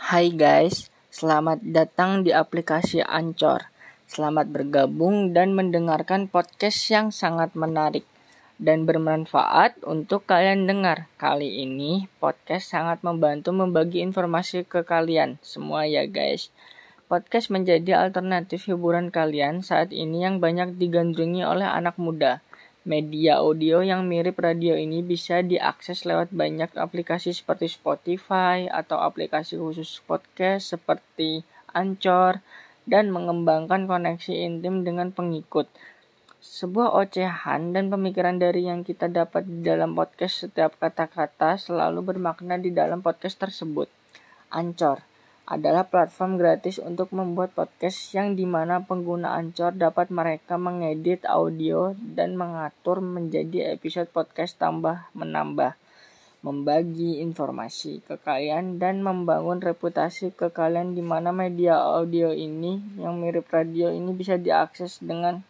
Hai guys, selamat datang di aplikasi Ancor. Selamat bergabung dan mendengarkan podcast yang sangat menarik dan bermanfaat untuk kalian dengar. Kali ini podcast sangat membantu membagi informasi ke kalian semua ya guys. Podcast menjadi alternatif hiburan kalian saat ini yang banyak digandrungi oleh anak muda. Media audio yang mirip radio ini bisa diakses lewat banyak aplikasi seperti Spotify atau aplikasi khusus podcast seperti Anchor dan mengembangkan koneksi intim dengan pengikut. Sebuah ocehan dan pemikiran dari yang kita dapat di dalam podcast setiap kata-kata selalu bermakna di dalam podcast tersebut. Anchor adalah platform gratis untuk membuat podcast yang di mana pengguna Anchor dapat mereka mengedit audio dan mengatur menjadi episode podcast tambah menambah, membagi informasi ke kalian dan membangun reputasi ke kalian di mana media audio ini yang mirip radio ini bisa diakses dengan